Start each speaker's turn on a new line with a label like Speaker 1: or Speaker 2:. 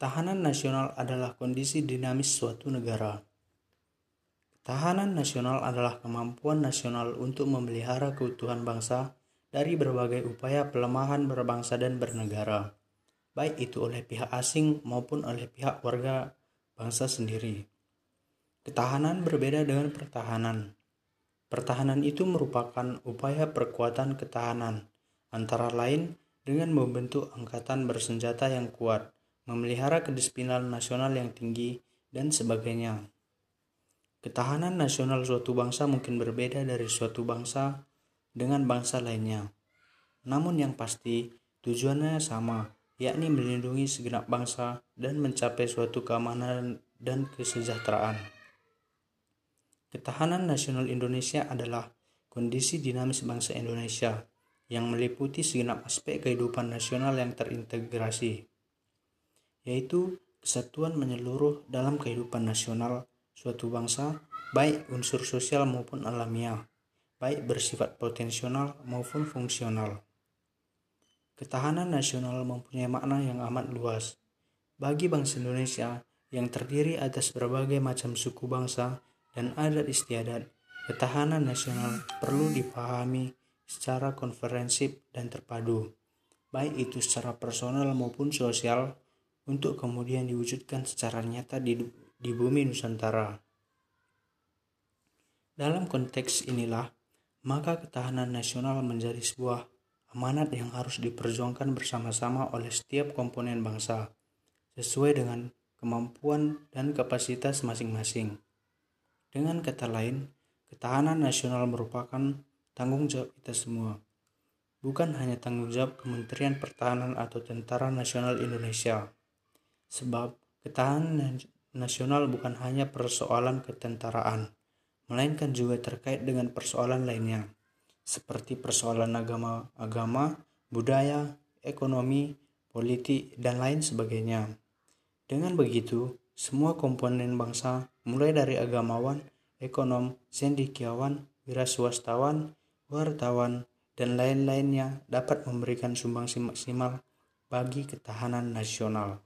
Speaker 1: Ketahanan nasional adalah kondisi dinamis suatu negara. Ketahanan nasional adalah kemampuan nasional untuk memelihara keutuhan bangsa dari berbagai upaya pelemahan berbangsa dan bernegara, baik itu oleh pihak asing maupun oleh pihak warga bangsa sendiri. Ketahanan berbeda dengan pertahanan. Pertahanan itu merupakan upaya perkuatan ketahanan, antara lain dengan membentuk angkatan bersenjata yang kuat memelihara kedisiplinan nasional yang tinggi, dan sebagainya. Ketahanan nasional suatu bangsa mungkin berbeda dari suatu bangsa dengan bangsa lainnya. Namun yang pasti, tujuannya sama, yakni melindungi segenap bangsa dan mencapai suatu keamanan dan kesejahteraan. Ketahanan nasional Indonesia adalah kondisi dinamis bangsa Indonesia yang meliputi segenap aspek kehidupan nasional yang terintegrasi yaitu kesatuan menyeluruh dalam kehidupan nasional suatu bangsa, baik unsur sosial maupun alamiah, baik bersifat potensial maupun fungsional. Ketahanan nasional mempunyai makna yang amat luas. Bagi bangsa Indonesia yang terdiri atas berbagai macam suku bangsa dan adat istiadat, ketahanan nasional perlu dipahami secara konferensif dan terpadu, baik itu secara personal maupun sosial, untuk kemudian diwujudkan secara nyata di, di bumi Nusantara. Dalam konteks inilah, maka ketahanan nasional menjadi sebuah amanat yang harus diperjuangkan bersama-sama oleh setiap komponen bangsa, sesuai dengan kemampuan dan kapasitas masing-masing. Dengan kata lain, ketahanan nasional merupakan tanggung jawab kita semua, bukan hanya tanggung jawab Kementerian Pertahanan atau Tentara Nasional Indonesia. Sebab ketahanan nasional bukan hanya persoalan ketentaraan, melainkan juga terkait dengan persoalan lainnya, seperti persoalan agama-agama, budaya, ekonomi, politik, dan lain sebagainya. Dengan begitu, semua komponen bangsa, mulai dari agamawan, ekonom, sendikiawan, wira swastawan, wartawan, dan lain-lainnya dapat memberikan sumbangsi maksimal bagi ketahanan nasional.